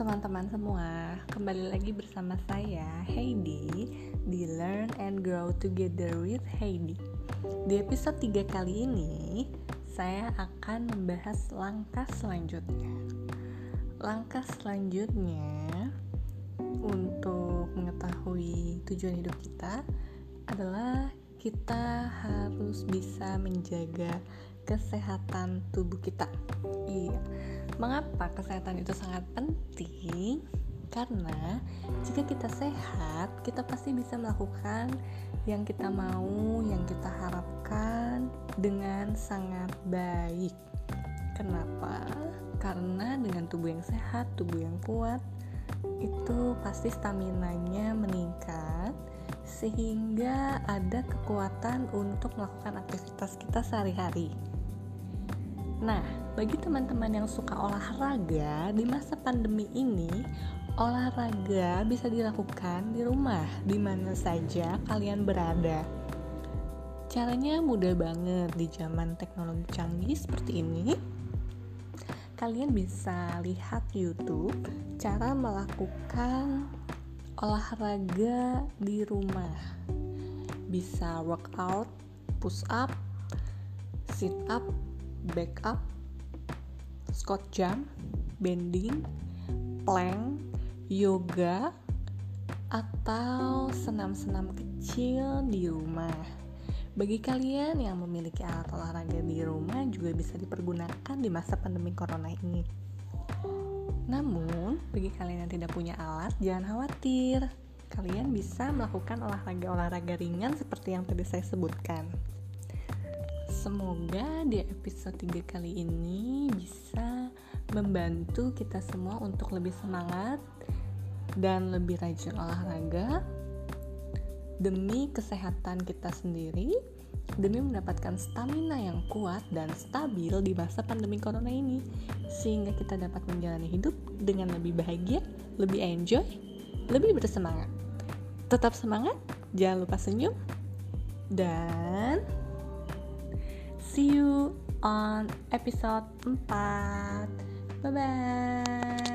teman-teman semua, kembali lagi bersama saya Heidi di Learn and Grow Together with Heidi. Di episode 3 kali ini, saya akan membahas langkah selanjutnya. Langkah selanjutnya untuk mengetahui tujuan hidup kita adalah kita harus bisa menjaga kesehatan tubuh kita. Iya Mengapa kesehatan itu sangat penting? Karena jika kita sehat, kita pasti bisa melakukan yang kita mau, yang kita harapkan dengan sangat baik. Kenapa? Karena dengan tubuh yang sehat, tubuh yang kuat, itu pasti stamina-nya meningkat sehingga ada kekuatan untuk melakukan aktivitas kita sehari-hari. Nah, bagi teman-teman yang suka olahraga di masa pandemi ini, olahraga bisa dilakukan di rumah, di mana saja kalian berada. Caranya mudah banget di zaman teknologi canggih seperti ini. Kalian bisa lihat YouTube cara melakukan olahraga di rumah. Bisa workout, push up, sit up, back up, squat jump, bending, plank, yoga, atau senam-senam kecil di rumah. Bagi kalian yang memiliki alat olahraga di rumah juga bisa dipergunakan di masa pandemi corona ini. Namun, bagi kalian yang tidak punya alat, jangan khawatir. Kalian bisa melakukan olahraga-olahraga ringan seperti yang tadi saya sebutkan. Semoga di episode 3 kali ini bisa membantu kita semua untuk lebih semangat dan lebih rajin olahraga demi kesehatan kita sendiri, demi mendapatkan stamina yang kuat dan stabil di masa pandemi corona ini, sehingga kita dapat menjalani hidup dengan lebih bahagia, lebih enjoy, lebih bersemangat. Tetap semangat, jangan lupa senyum, dan See you on episode 4. Bye bye.